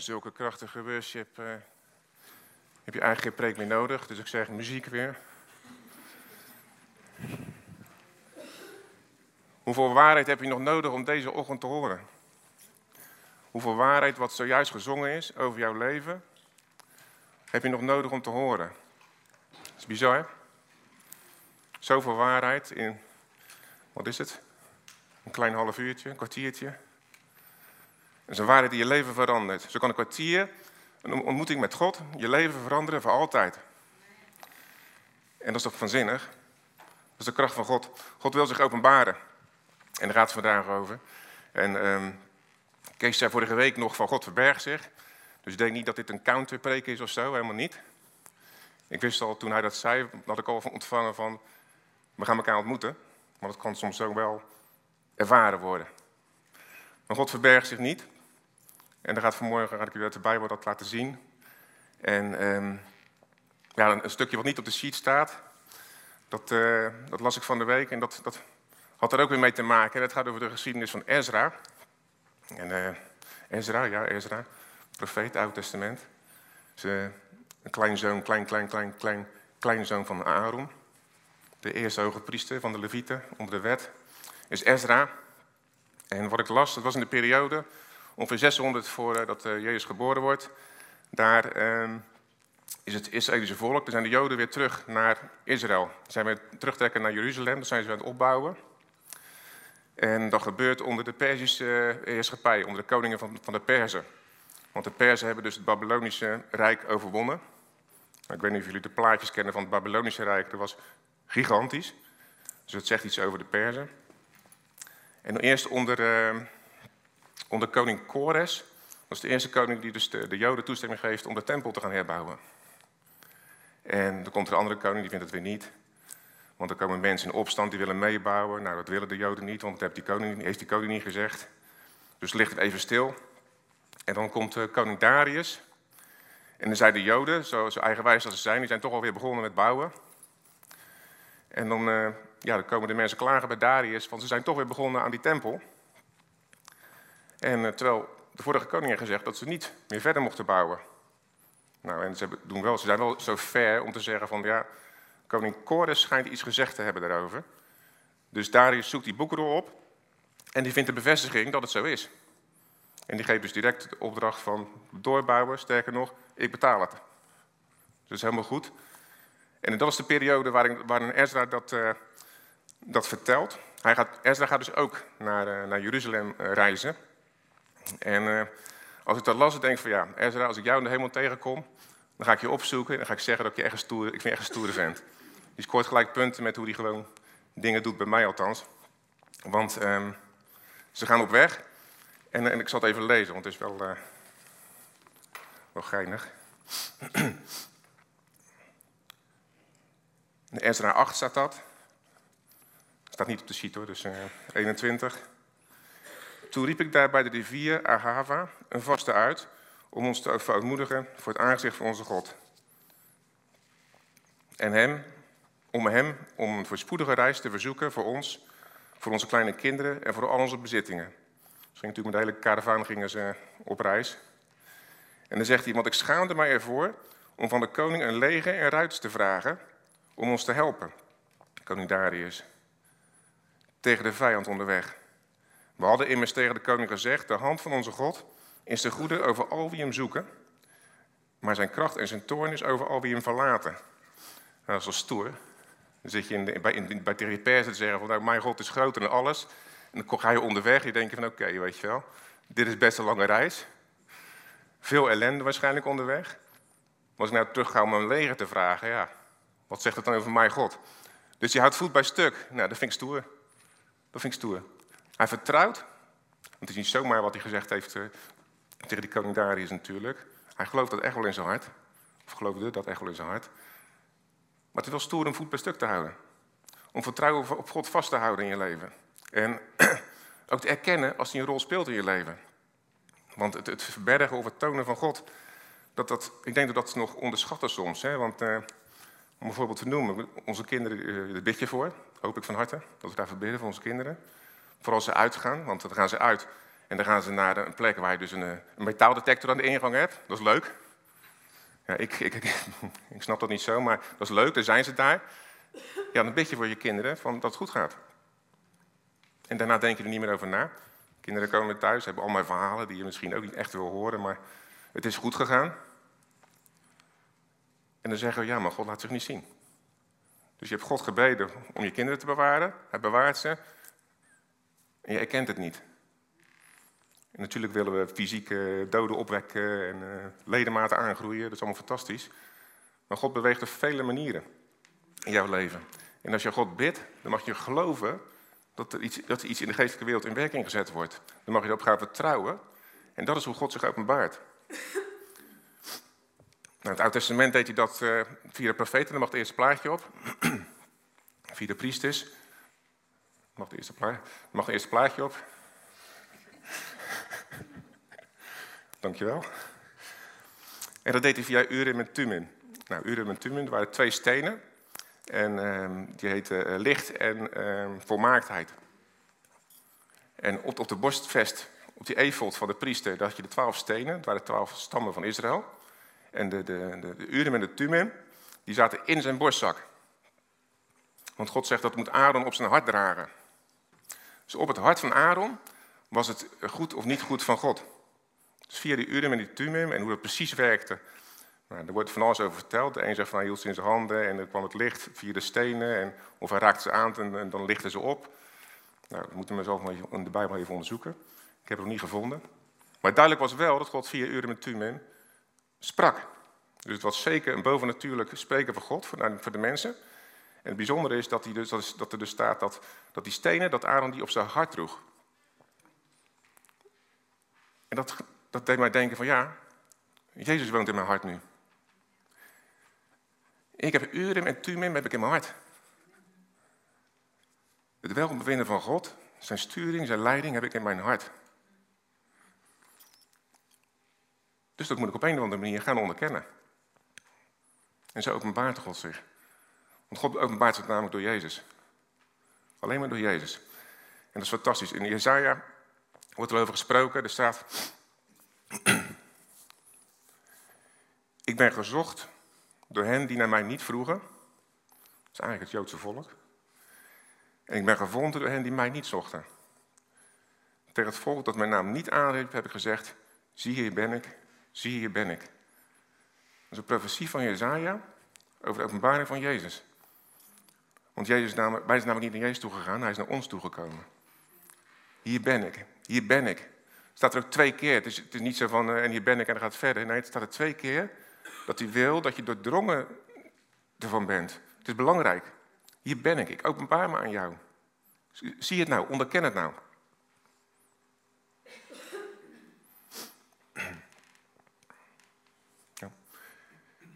zulke krachtige worship uh, heb je eigenlijk geen preek meer nodig. Dus ik zeg muziek weer. Hoeveel waarheid heb je nog nodig om deze ochtend te horen? Hoeveel waarheid wat zojuist gezongen is over jouw leven, heb je nog nodig om te horen? Dat is bizar. Zoveel waarheid in, wat is het? Een klein half uurtje, een kwartiertje. Dat is een waarheid die je leven verandert. Zo kan een kwartier, een ontmoeting met God, je leven veranderen voor altijd. En dat is toch vanzinnig? Dat is de kracht van God. God wil zich openbaren. En daar gaat het vandaag over. En um, Kees zei vorige week nog van God verbergt zich. Dus ik denk niet dat dit een counterpreek is of zo, helemaal niet. Ik wist al toen hij dat zei, dat ik al ontvangen van, we gaan elkaar ontmoeten. Maar dat kan soms zo wel ervaren worden. Maar God verbergt zich niet. En dan gaat vanmorgen, ga ik u uit de Bijbel dat laten zien. En um, ja, een, een, stukje wat niet op de sheet staat, dat, uh, dat las ik van de week. En dat, dat had er ook weer mee te maken. Het gaat over de geschiedenis van Ezra. En uh, Ezra, ja, Ezra, profeet, Oud Testament. Is, uh, een kleinzoon, klein, klein, klein, klein, kleinzoon van Aaron. De eerste hoge priester van de Levieten onder de wet. Is Ezra. En wat ik las, dat was in de periode ongeveer 600 voordat uh, Jezus geboren wordt. Daar uh, is het Israëlische volk, dan zijn de Joden weer terug naar Israël. Ze zijn weer terugtrekken naar Jeruzalem, dan zijn ze aan het opbouwen. En dat gebeurt onder de Perzische heerschappij, onder de koningen van, van de Perzen. Want de Perzen hebben dus het Babylonische Rijk overwonnen. Ik weet niet of jullie de plaatjes kennen van het Babylonische Rijk. Dat was gigantisch. Dus het zegt iets over de Perzen. En eerst onder, uh, onder koning Kores. Dat de eerste koning die dus de, de, Joden toestemming geeft om de tempel te gaan herbouwen. En dan komt er een andere koning, die vindt het weer niet. Want er komen mensen in opstand die willen meebouwen. Nou, dat willen de Joden niet, want dat heeft die koning, die koning niet gezegd. Dus ligt het even stil. En dan komt uh, koning Darius. En dan zijn de Joden, zo, zo eigenwijs als ze zijn, die zijn toch alweer begonnen met bouwen. En dan, uh, ja, dan komen de mensen klagen bij Darius, want ze zijn toch weer begonnen aan die tempel. En uh, terwijl de vorige koning had gezegd dat ze niet meer verder mochten bouwen. Nou, en ze, doen wel, ze zijn wel zo ver om te zeggen van, ja, Koning Kores schijnt iets gezegd te hebben daarover. Dus Darius zoekt die boekrol op en die vindt de bevestiging dat het zo is. En die geeft dus direct de opdracht van doorbouwen, sterker nog, ik betaal het. Dus dat is helemaal goed. En dat is de periode waarin, waarin Ezra dat, uh, dat vertelt. Hij gaat, Ezra gaat dus ook naar, naar Jeruzalem reizen. En als ik dat las, denk ik van ja, Ezra, als ik jou in de hemel tegenkom, dan ga ik je opzoeken en dan ga ik zeggen dat ik je echt een stoere, ik vind vent. Die scoort gelijk punten met hoe hij gewoon dingen doet, bij mij althans. Want um, ze gaan op weg. En, en, ik zal het even lezen, want het is wel, uh, wel geinig. In Ezra 8 staat dat. Staat niet op de sheet hoor, dus uh, 21. Toen riep ik daar bij de rivier Ahava een vaste uit om ons te verootmoedigen voor het aangezicht van onze God. En hem, om hem om een voorspoedige reis te verzoeken voor ons, voor onze kleine kinderen en voor al onze bezittingen. Dus ging natuurlijk met de hele karavaan gingen ze op reis. En dan zegt hij, want ik schaamde mij ervoor om van de koning een leger en ruiters te vragen om ons te helpen. Koning Darius. Tegen de vijand onderweg. We hadden immers tegen de koning gezegd, de hand van onze God is de goede over al wie hem zoeken, maar zijn kracht en zijn toorn is over al wie hem verlaten. Dat is wel stoer. Dan zit je in bij, in, bij de te zeggen van, nou, mijn God is groter dan alles. En dan ga je onderweg en je denkt van, oké, weet je wel, dit is best een lange reis. Veel ellende waarschijnlijk onderweg. Maar als ik nou terug ga om een leger te vragen, ja, wat zegt het dan over mijn God? Dus je houdt voet bij stuk. Nou, dat vind ik stoer. Dat vind ik stoer. Hij vertrouwt, want het is niet zomaar wat hij gezegd heeft eh, tegen die koning Darius natuurlijk. Hij gelooft dat echt wel in zijn hart. Of geloofde dat echt wel in zijn hart. Maar het is wel stoer om voet bij stuk te houden. Om vertrouwen op God vast te houden in je leven. En ook te erkennen als hij een rol speelt in je leven. Want het, het verbergen of het tonen van God, dat, dat, ik denk dat dat nog onderschatten soms. Hè? Want eh, om een voorbeeld te noemen, onze kinderen, uh, daar bid je voor, hoop ik van harte, dat we daarvoor bidden voor onze kinderen. Vooral ze uitgaan, want dan gaan ze uit En dan gaan ze naar een plek waar je dus een, een metaaldetector aan de ingang hebt. Dat is leuk. Ja, ik, ik, ik, ik snap dat niet zo, maar dat is leuk, dan zijn ze daar. Ja, dan bid je voor je kinderen van dat het goed gaat. En daarna denk je er niet meer over na. Kinderen komen thuis, hebben allemaal verhalen die je misschien ook niet echt wil horen, maar het is goed gegaan. En dan zeggen we, ja, maar God laat zich niet zien. Dus je hebt God gebeden om je kinderen te bewaren. Hij bewaart ze. En je erkent het niet. En natuurlijk willen we fysieke doden opwekken en uh, ledematen aangroeien. Dat is allemaal fantastisch. Maar God beweegt op vele manieren in jouw leven. En als je God bidt, dan mag je geloven dat er, iets, dat er iets in de geestelijke wereld in werking gezet wordt. Dan mag je erop gaan vertrouwen. En dat is hoe God zich openbaart. Nou, in het Oude Testament deed hij dat uh, via de profeten. Dan mag het eerste plaatje op. via de priesters. Mag het eerste, plaatje, mag het eerste plaatje op. Dankjewel. En dat deed hij via Urim en Tumim. Nou, Urim en Tumim waren twee stenen. En uh, die heten uh, licht en uh, volmaaktheid. En op, op de borstvest, op die efot van de priester, daar had je de twaalf stenen. Het waren de twaalf stammen van Israël. En de, de, de, de Urim en de Tumim, die zaten in zijn borstzak. Want God zegt dat moet Aaron op zijn hart dragen. Dus op het hart van Aaron was het goed of niet goed van God. Dus via die Urim en die en hoe dat precies werkte. Nou, er wordt van alles over verteld. De een zegt van hij hield ze in zijn handen en er kwam het licht via de stenen. En, of hij raakte ze aan en, dan lichten ze op. Nou, dat moeten we zelf maar in de Bijbel even onderzoeken. Ik heb het nog niet gevonden. Maar duidelijk was wel dat God via Urim en Tumim sprak. Dus het was zeker een bovennatuurlijk spreken van God voor de mensen. En het bijzondere is dat, dus, dat er dus staat dat, dat die stenen, dat Aaron die op zijn hart droeg. En dat, dat deed mij denken van ja, Jezus woont in mijn hart nu. Ik heb Urim en Tumim heb ik in mijn hart. Het welbevinden van God, zijn sturing, zijn leiding heb ik in mijn hart. Dus dat moet ik op een of andere manier gaan onderkennen. En zo openbaart God zich. Want God openbaart zich namelijk door Jezus. Alleen maar door Jezus. En dat is fantastisch. In Jezaja wordt er over gesproken. Er staat... ik ben gezocht door hen die naar mij niet vroegen. Dat is eigenlijk het Joodse volk. En ik ben gevonden door hen die mij niet zochten. Tegen het volk dat mijn naam niet aanriep, heb ik gezegd: Zie hier ben ik, zie hier ben ik. Dat is een profetie van Jezaja over de openbaring van Jezus. Want Jezus wij zijn namelijk niet naar Jezus toegegaan, hij is naar ons toegekomen. Hier ben ik, hier ben ik. Staat er ook twee keer. Het is, het is niet zo van, uh, en hier ben ik en dan gaat het verder. Nee, het staat er twee keer dat hij wil dat je doordrongen ervan bent. Het is belangrijk. Hier ben ik, ik openbaar me aan jou. Zie het nou, onderken het nou.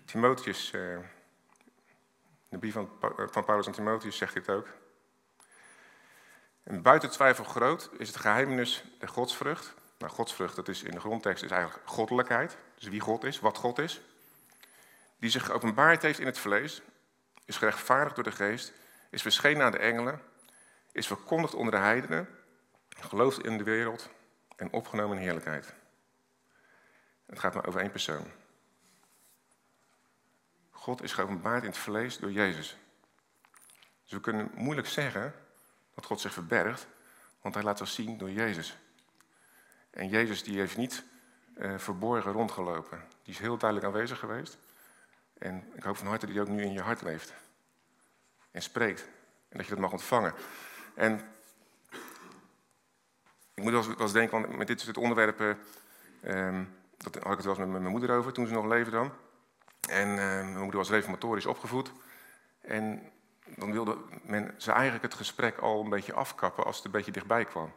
Timotheus, uh, de brief van, van Paulus en Timotheus zegt dit ook. En buiten twijfel groot is het geheimnis de godsvrucht. Nou, godsvrucht, dat is in de grondtekst is eigenlijk goddelijkheid. Dus wie God is, wat God is die zich geopenbaard heeft in het vlees, is gerechtvaardigd door de geest, is verschenen aan de engelen, is verkondigd onder de heidenen, gelooft in de wereld en opgenomen in heerlijkheid. Het gaat maar over één persoon. God is geopenbaard in het vlees door Jezus. Dus we kunnen moeilijk zeggen dat God zich verbergt, want hij laat zich zien door Jezus. En Jezus die heeft niet uh, verborgen rondgelopen. Die is heel duidelijk aanwezig geweest. En ik hoop van harte dat hij ook nu in je hart leeft. En spreekt. En dat je dat mag ontvangen. En ik moet wel eens denken, want met dit soort onderwerpen... Um, dat had ik het wel eens met mijn moeder over, toen ze nog leefde dan. En uh, mijn moeder was reformatorisch opgevoed. En dan wilde men ze eigenlijk het gesprek al een beetje afkappen als het een beetje dichtbij kwam.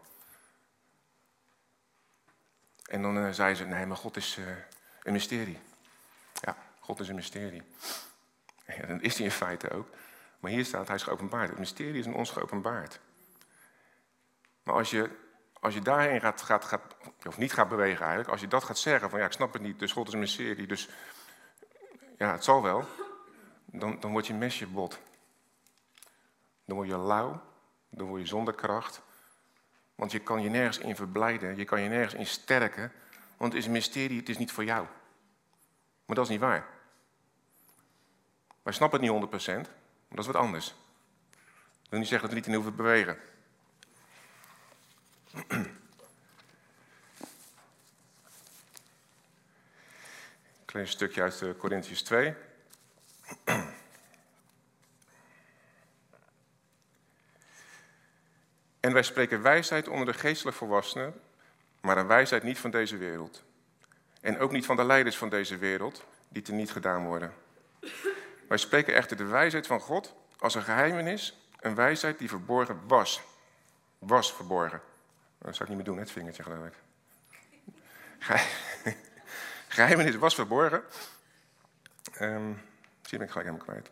En dan uh, zei ze, nee, maar God is uh, een mysterie. Ja, God is een mysterie. En dat is hij in feite ook. Maar hier staat, hij is geopenbaard. Het mysterie is in ons geopenbaard. Maar als je, als je daarheen gaat, gaat, gaat, of niet gaat bewegen eigenlijk, als je dat gaat zeggen van ja, ik snap het niet, dus God is een mysterie, dus ja, het zal wel, dan, dan word je mesje bot. Dan word je lauw, dan word je zonder kracht, Want je kan je nergens in verblijden, je kan je nergens in sterken, want het is een mysterie, het is niet voor jou. Maar dat is niet waar. Wij snappen het niet 100%, maar dat is wat anders. Dat niet zeggen dat we niet in hoeven bewegen. klein stukje uit uh, Corinthians 2. En wij spreken wijsheid onder de geestelijk volwassenen, maar een wijsheid niet van deze wereld. En ook niet van de leiders van deze wereld, die te niet gedaan worden. Wij spreken echter de wijsheid van God als een geheimenis, een wijsheid die verborgen was. Was verborgen. Dat zou ik niet meer doen, het vingertje geloof ik. Geheimenis was verborgen. Zie ben ik gelijk helemaal kwijt.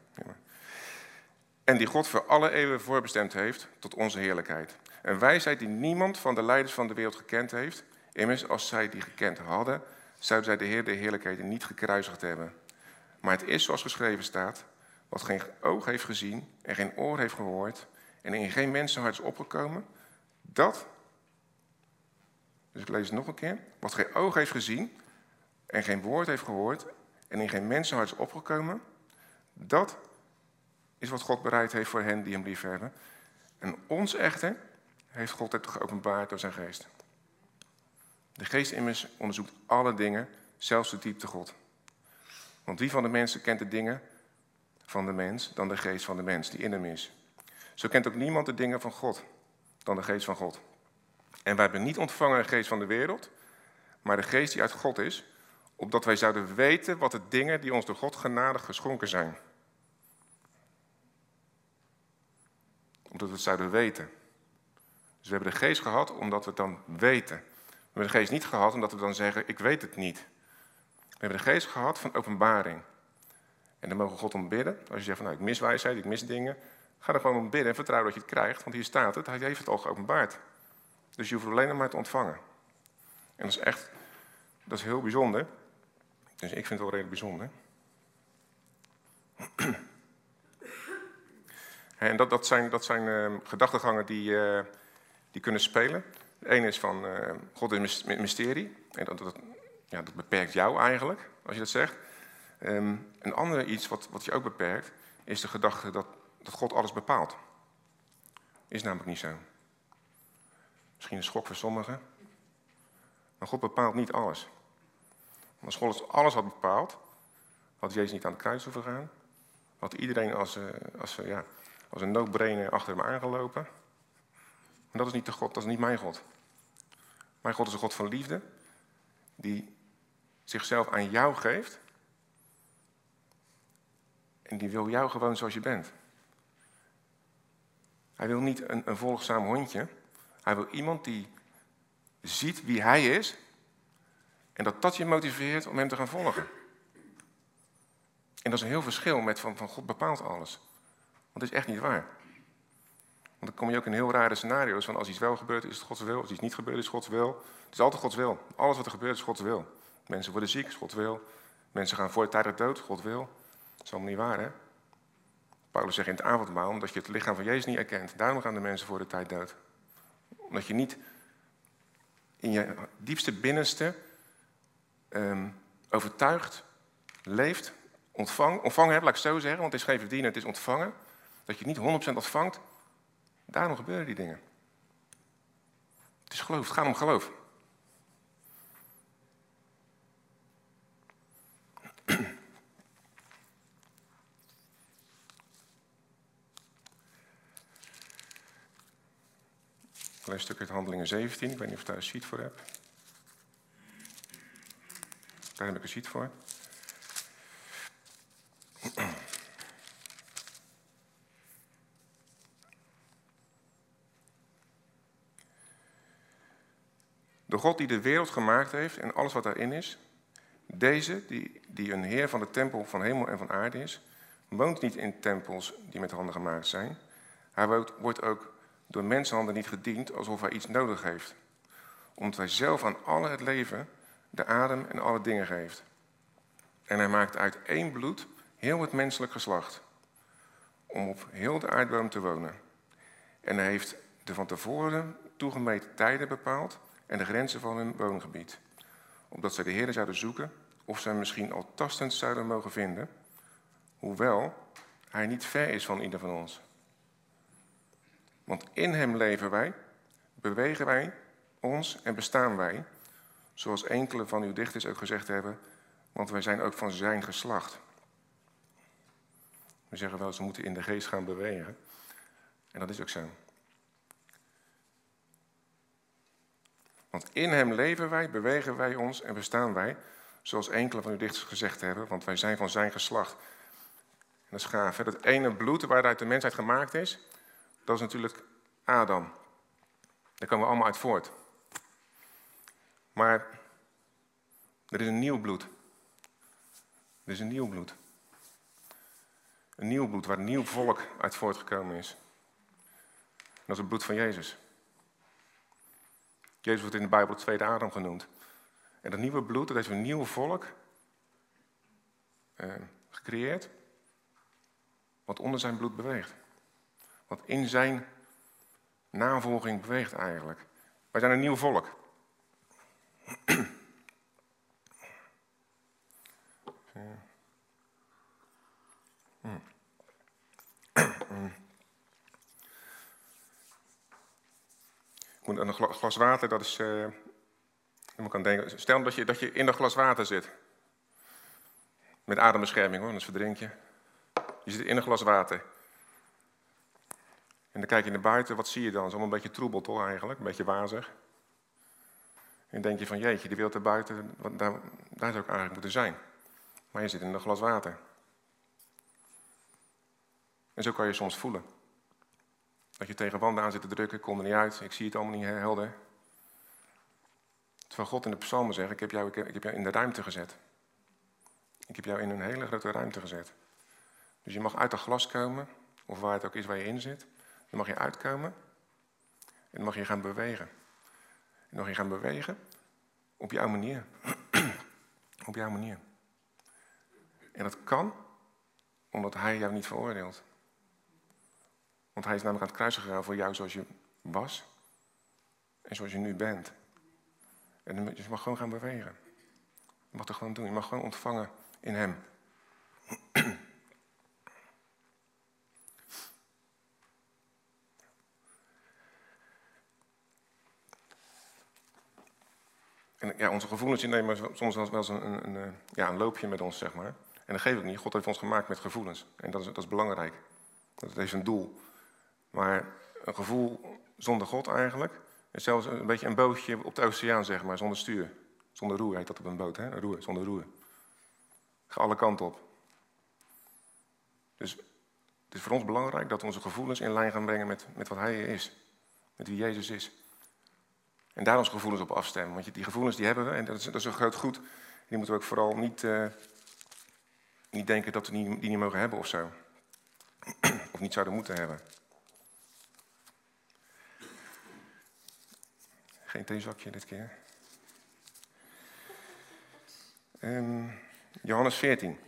En die God voor alle eeuwen voorbestemd heeft tot onze heerlijkheid. Een wijsheid die niemand van de leiders van de wereld gekend heeft. Immers, als zij die gekend hadden, zouden zij de Heer de heerlijkheden niet gekruisigd hebben. Maar het is zoals geschreven staat, wat geen oog heeft gezien en geen oor heeft gehoord en in geen mensenhart is opgekomen, dat, dus ik lees het nog een keer, wat geen oog heeft gezien en geen woord heeft gehoord en in geen mensenhart is opgekomen, dat is wat God bereid heeft voor hen die hem liefhebben. En ons echter heeft God het geopenbaard door zijn geest. De geest immers onderzoekt alle dingen, zelfs de diepte God. Want wie van de mensen kent de dingen van de mens dan de geest van de mens die in hem is? Zo kent ook niemand de dingen van God dan de geest van God. En wij hebben niet ontvangen een geest van de wereld, maar de geest die uit God is, opdat wij zouden weten wat de dingen die ons door God genadig geschonken zijn. Omdat we het zouden weten. Dus we hebben de geest gehad omdat we het dan weten. We hebben de geest niet gehad omdat we dan zeggen, ik weet het niet. We hebben de geest gehad van openbaring. En dan mogen God om bidden. Als je zegt van nou, ik mis wijsheid, ik mis dingen. Ga er gewoon om bidden en vertrouw dat je het krijgt. Want hier staat het, hij heeft het al geopenbaard. Dus je hoeft alleen maar te ontvangen. En dat is echt, dat is heel bijzonder. Dus ik vind het wel redelijk bijzonder. En dat, dat zijn, dat zijn uh, gedachtegangen die, uh, die kunnen spelen. De ene is van uh, God is mysterie. En dat, dat, ja, dat beperkt jou eigenlijk, als je dat zegt. Um, een andere iets wat, wat je ook beperkt, is de gedachte dat, dat God alles bepaalt. Is namelijk niet zo. Misschien een schok voor sommigen. Maar God bepaalt niet alles. Als God alles had bepaald, had Jezus niet aan het kruis hoeven gaan. Had iedereen als, als, ja, als een no achter hem aangelopen. Maar dat is niet de God, dat is niet mijn God. Mijn God is een God van liefde, die zichzelf aan jou geeft. En die wil jou gewoon zoals je bent. Hij wil niet een, een volgzaam hondje. Hij wil iemand die ziet wie hij is. En dat dat je motiveert om hem te gaan volgen. En dat is een heel verschil met van, van God bepaalt alles. Want dat is echt niet waar. Want dan kom je ook in heel rare scenario's van als iets wel gebeurt, is het Gods wil. Als iets niet gebeurt, is Gods wil. Het is altijd Gods wil. Alles wat er gebeurt, is Gods wil. Mensen worden ziek, is Gods wil. Mensen gaan voor de tijd dood, Gods wil. Dat is allemaal niet waar, hè? Paulus zegt in het avondmaal, omdat je het lichaam van Jezus niet erkent. Daarom gaan de mensen voor de tijd dood. Omdat je niet in je diepste binnenste um, overtuigd leeft, ontvang, ontvangen hebt, laat ik het zo zeggen, want het is geen verdienen, het is ontvangen dat je niet 100% ontvangt, daarom gebeuren die dingen. Het is geloof, het gaat om geloof. Een stuk uit Handelingen 17, ik weet niet of je daar een sheet voor hebt. Een sheet voor. De God die de wereld gemaakt heeft en alles wat daarin is, deze, die, die een heer van de tempel van hemel en van aarde is, woont niet in tempels die met handen gemaakt zijn. Hij wordt ook door mensenhanden niet gediend alsof hij iets nodig heeft. Omdat hij zelf aan alle het leven, de adem en alle dingen geeft. En hij maakt uit één bloed heel het menselijk geslacht. Om op heel de aardboom te wonen. En hij heeft de van tevoren toegemeten tijden bepaald en de grenzen van hun woongebied. Opdat zij de Heer zouden zoeken of zij misschien al tastend zouden mogen vinden, hoewel hij niet ver is van ieder van ons. Want in hem leven wij, bewegen wij ons en bestaan wij, zoals enkele van uw dichters ook gezegd hebben, want wij zijn ook van zijn geslacht. We zeggen wel, ze moeten in de geest gaan bewegen. En dat is ook zo. Want in hem leven wij, bewegen wij ons en bestaan wij, zoals enkele van uw dichters gezegd hebben, want wij zijn van zijn geslacht. En dat is gaaf. Hè? Ene bloed waaruit de mensheid gemaakt is, dat is natuurlijk Adam. Daar komen we allemaal uit voort. Maar er is een nieuw bloed. Er is een nieuw bloed. Een nieuw bloed waar een nieuw volk uit voortgekomen is. Dat is het bloed van Jezus. Jezus wordt in de Bijbel tweede Adam genoemd. En dat nieuwe bloed, dat heeft een nieuw volk eh, gecreëerd. Wat onder zijn bloed beweegt. Wat in zijn navolging beweegt eigenlijk. Wij zijn een nieuw volk. Een glas water, dat is. Uh, kan denken, stel dat je, dat je in een glas water zit. Met adembescherming hoor, anders verdrink je. Je zit in een glas water. En dan kijk je naar buiten, wat zie je dan? Is allemaal een beetje troebel toch eigenlijk, een beetje wazig. En denk je van jeetje, die wereld erbuiten, daar, daar zou ik eigenlijk moeten zijn. Maar je zit in een glas water. En zo kan je soms voelen. Dat je tegen wanden aan zit te drukken, kom er niet uit, ik zie het allemaal niet helder. Terwijl God in de psalmen zegt, ik heb, jou, ik heb jou in de ruimte gezet. Ik heb jou in een hele grote ruimte gezet. Dus je mag uit dat glas komen, of waar het ook is waar je in zit. Dan mag je uitkomen en dan mag je gaan bewegen. Mag je gaan bewegen op jouw manier. op jouw manier. En dat kan omdat hij jou niet veroordeelt. Want hij is namelijk aan het kruisen gegaan voor jou zoals je was en zoals je nu bent. En je mag gewoon gaan bewegen. Je mag het gewoon doen. Je mag gewoon ontvangen in hem. En ja, onze gevoelens nemen soms wel eens een, een, een, ja, een loopje met ons, zeg maar. En dat geeft het niet. God heeft ons gemaakt met gevoelens. En dat is, dat is belangrijk. Dat heeft een doel. Maar een gevoel zonder God eigenlijk. is zelfs een beetje een bootje op de oceaan, zeg maar, zonder stuur. Zonder roer heet dat op een boot, hè? Roer, zonder roer. Ga alle kanten op. Dus het is voor ons belangrijk dat we onze gevoelens in lijn gaan brengen met, met wat Hij is. Met wie Jezus is. En daar onze gevoelens op afstemmen. Want die gevoelens die hebben we, en dat is, dat is een groot goed. Die moeten we ook vooral niet, uh, niet denken dat we die, die niet mogen hebben of of niet zouden moeten hebben. Geen theezakje dit keer. Um, Johannes 14.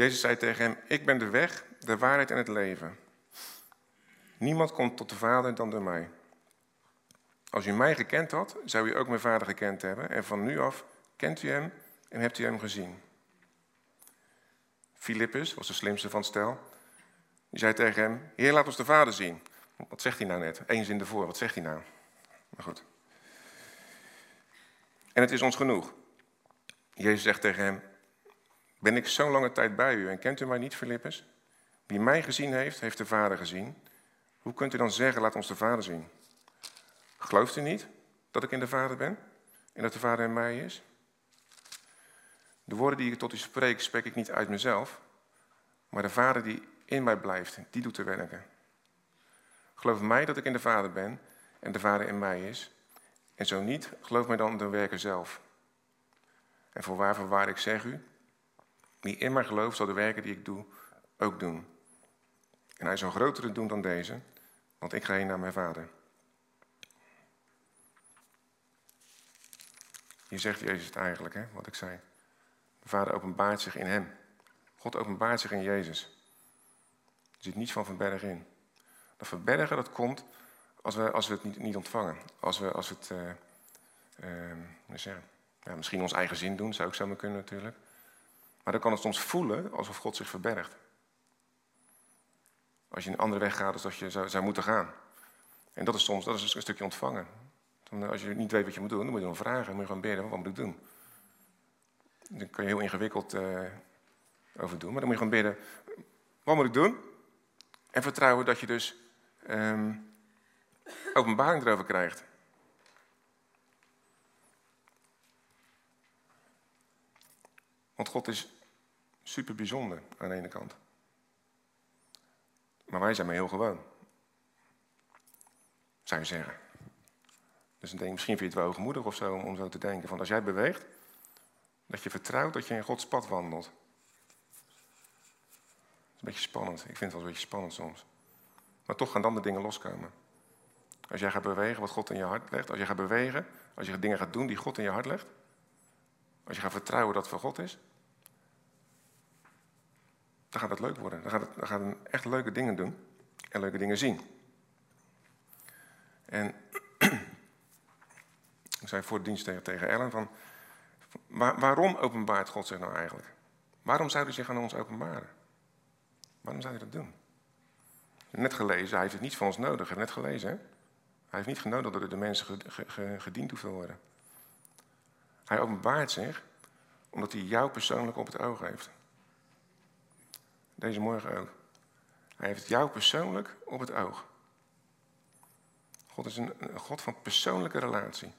Jezus zei tegen hem: Ik ben de weg, de waarheid en het leven. Niemand komt tot de Vader dan door mij. Als u mij gekend had, zou u ook mijn Vader gekend hebben. En van nu af kent u hem en hebt u hem gezien. Filippus was de slimste van stel. Die zei tegen hem: Heer, laat ons de Vader zien. Wat zegt hij nou net? Eén zin ervoor, wat zegt hij nou? Maar goed. En het is ons genoeg. Jezus zegt tegen hem: Ben ik zo'n lange tijd bij u en kent u mij niet, Filippus? Wie mij gezien heeft, heeft de Vader gezien. Hoe kunt u dan zeggen: Laat ons de Vader zien? Gelooft u niet dat ik in de Vader ben en dat de Vader in mij is? De woorden die ik tot u spreek, spreek ik niet uit mezelf, maar de Vader die in mij blijft, die doet te werken. Geloof mij dat ik in de Vader ben en de Vader in mij is. En zo niet, geloof mij dan de werker zelf. En voorwaar, voorwaar, ik zeg u, wie in mij gelooft, zal de werken die ik doe ook doen. En hij zal grotere doen dan deze, want ik ga heen naar mijn Vader. Hier zegt Jezus het eigenlijk, hè, wat ik zei. De Vader openbaart zich in hem. God openbaart zich in Jezus. Er zit niets van verbergen in. Dat verbergen dat komt als we, als we het niet, niet ontvangen. Als we, als we het, uh, ja, misschien ons eigen zin doen, zou ik zo kunnen natuurlijk. Maar dan kan het soms voelen alsof God zich verbergt. Als je een andere weg gaat dan dat je zou, zou moeten gaan. En dat is soms dat is een stukje ontvangen. Als je niet weet wat je moet doen, dan moet je dan vragen. Dan moet je gewoon bidden, wat moet ik doen? Dan kan je heel ingewikkeld uh, over doen. Maar dan moet je gewoon bidden, wat moet ik doen? En vertrouwen dat je dus um, openbaring erover krijgt. Want God is super bijzonder aan de ene kant. Maar wij zijn maar heel gewoon. Zou je zeggen. Dus denk, misschien vind je het wel hoogmoedig of zo om zo te denken. Van als jij beweegt, dat je vertrouwt dat je in Gods pad wandelt. Dat is een beetje spannend. Ik vind het wel een beetje spannend soms. Maar toch gaan dan de dingen loskomen. Als jij gaat bewegen wat God in je hart legt. Als je gaat bewegen, als je dingen gaat doen die God in je hart legt. Als je gaat vertrouwen dat het voor God is. Dan gaat het leuk worden. Dan gaat het, dan gaat echt leuke dingen doen. En leuke dingen zien. En ik zei voor dienst tegen Ellen van... waarom openbaart God zich nou eigenlijk? Waarom zou hij zich aan ons openbaren? Waarom zou hij dat doen? Net gelezen, hij heeft het niet van ons nodig. Net gelezen, hè? Hij heeft niet genodigd dat er de mensen gediend hoeven worden. Hij openbaart zich omdat hij jou persoonlijk op het oog heeft. Deze morgen ook. Hij heeft jou persoonlijk op het oog. God is een, God van persoonlijke relatie.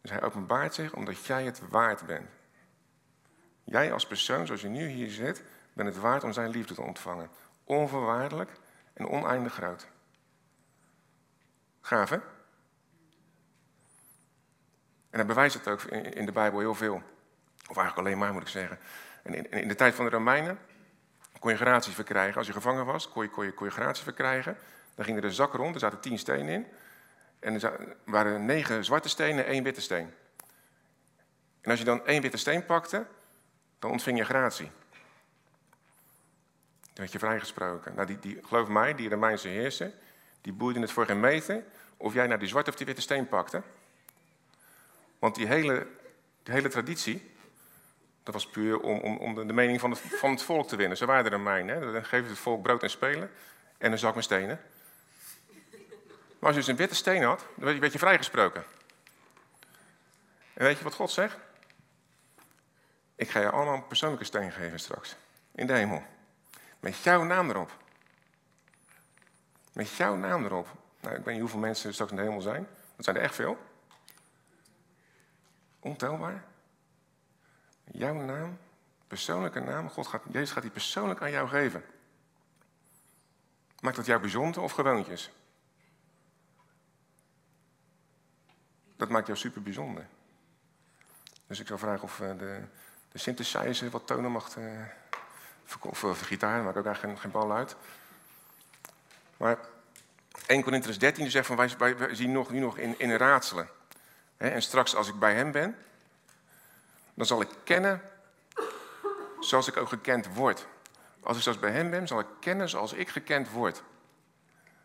Dus hij openbaart zich omdat jij het waard bent. Jij als persoon, zoals je nu hier zit, bent het waard om zijn liefde te ontvangen. Onvoorwaardelijk en oneindig groot. Gaaf? En hij bewijst het ook in de Bijbel heel veel. Of eigenlijk alleen maar, moet ik zeggen. En in de tijd van de Romeinen kon je gratie verkrijgen. Als je gevangen was, kon je, je, je gratie verkrijgen. Dan ging er een zak rond, er zaten tien stenen in. En er waren negen zwarte stenen en één witte steen. En als je dan één witte steen pakte, dan ontving je gratie. Dan werd je vrijgesproken. Nou, die, die, geloof mij, die Romeinse heersen, die boeiden het voor geen meter of jij nou die zwarte of die witte steen pakte. Want die hele, die hele traditie, dat was puur om, om, om de, mening van het, van het volk te winnen. Ze waren de Romeinen. Hè? Dan geven het volk brood en spelen en een zak met stenen. Maar als je dus een witte steen had, dan werd je vrijgesproken. En weet je wat God zegt? Ik ga je allemaal een persoonlijke steen geven straks. In de hemel. Met jouw naam erop. Met jouw naam erop. Nou, ik weet niet hoeveel mensen er straks in de hemel zijn. Dat zijn er echt veel. Ontelbaar. Jouw naam, persoonlijke naam. God gaat, Jezus gaat die persoonlijk aan jou geven. Maakt dat jou bijzonder of gewoontjes? Dat maakt jou super bijzonder. Dus ik zou vragen of eh, de, de synthesizer wat tonen mag. Uh, of, of gitaar, maakt ook daar geen, geen bal uit. Maar 1 Corinthians 13 zegt van wij, wij, zien nog, nu nog in, in raadselen. en straks als ik bij hem ben, dan zal ik kennen zoals ik ook gekend word. Als ik zelfs bij hem ben, zal ik kennen zoals ik gekend word.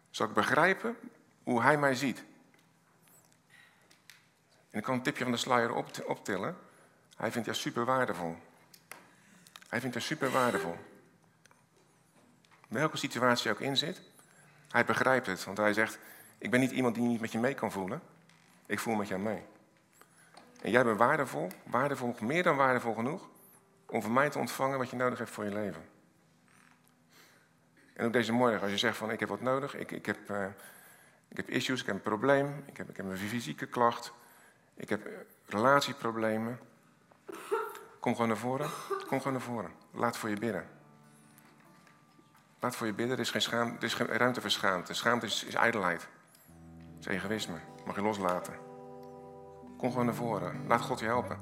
Zal ik begrijpen hoe hij mij ziet. En ik kan een tipje van de sluier optillen. Hij vindt jou super waardevol. Hij vindt jou super waardevol. Welke situatie je ook in zit, hij begrijpt het. Want hij zegt, ik ben niet iemand die niet met je mee kan voelen. Ik voel met jou mee. En jij bent waardevol, waardevol, meer dan waardevol genoeg, om van mij te ontvangen wat je nodig hebt voor je leven. En ook deze morgen, als je zegt van ik heb wat nodig, ik, ik, heb, uh, ik heb issues, ik heb een probleem, ik heb, ik heb een fysieke klacht, ik heb relatieproblemen. Kom gewoon naar voren, kom gewoon naar voren. Laat voor je bidden. Laat voor je bidden, er is geen, schaam, er is geen ruimte voor schaamte. Schaamte is, is ijdelheid, is egoïsme, mag je loslaten. Kom gewoon naar voren, laat God je helpen.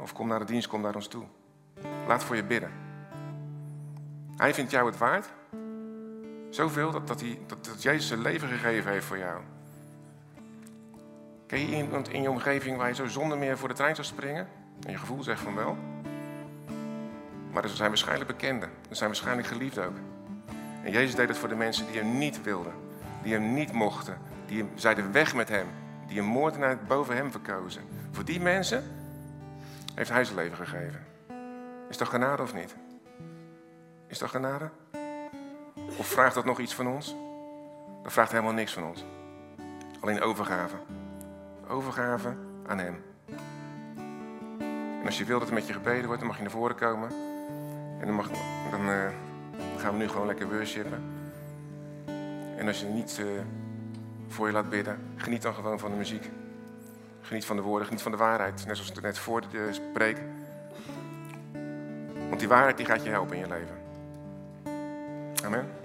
Of kom naar de dienst, kom naar ons toe. Laat voor je bidden. Hij vindt jou het waard. Zoveel dat, dat, hij, dat, dat Jezus zijn leven gegeven heeft voor jou. Ken je iemand in je omgeving waar je zo zonder meer voor de trein zou springen? En je gevoel zegt van wel. Maar er zijn waarschijnlijk bekenden. Er zijn waarschijnlijk geliefd ook. En Jezus deed het voor de mensen die hem niet wilden. Die hem niet mochten. Die zeiden weg met hem. Die een moordenaar boven hem verkozen. Voor die mensen heeft hij zijn leven gegeven. Is dat genade of niet? Is dat genade? Of vraagt dat nog iets van ons? Dat vraagt helemaal niks van ons. Alleen overgave. Overgave aan hem. En als je wilt dat er met je gebeden wordt, dan mag je naar voren komen. En dan, mag, dan uh, gaan we nu gewoon lekker worshipen. En als je niet uh, voor je laat bidden, geniet dan gewoon van de muziek. Geniet van de woorden, geniet van de waarheid. Net zoals net voor de preek. Want die waarheid die gaat je helpen in je leven. Amen.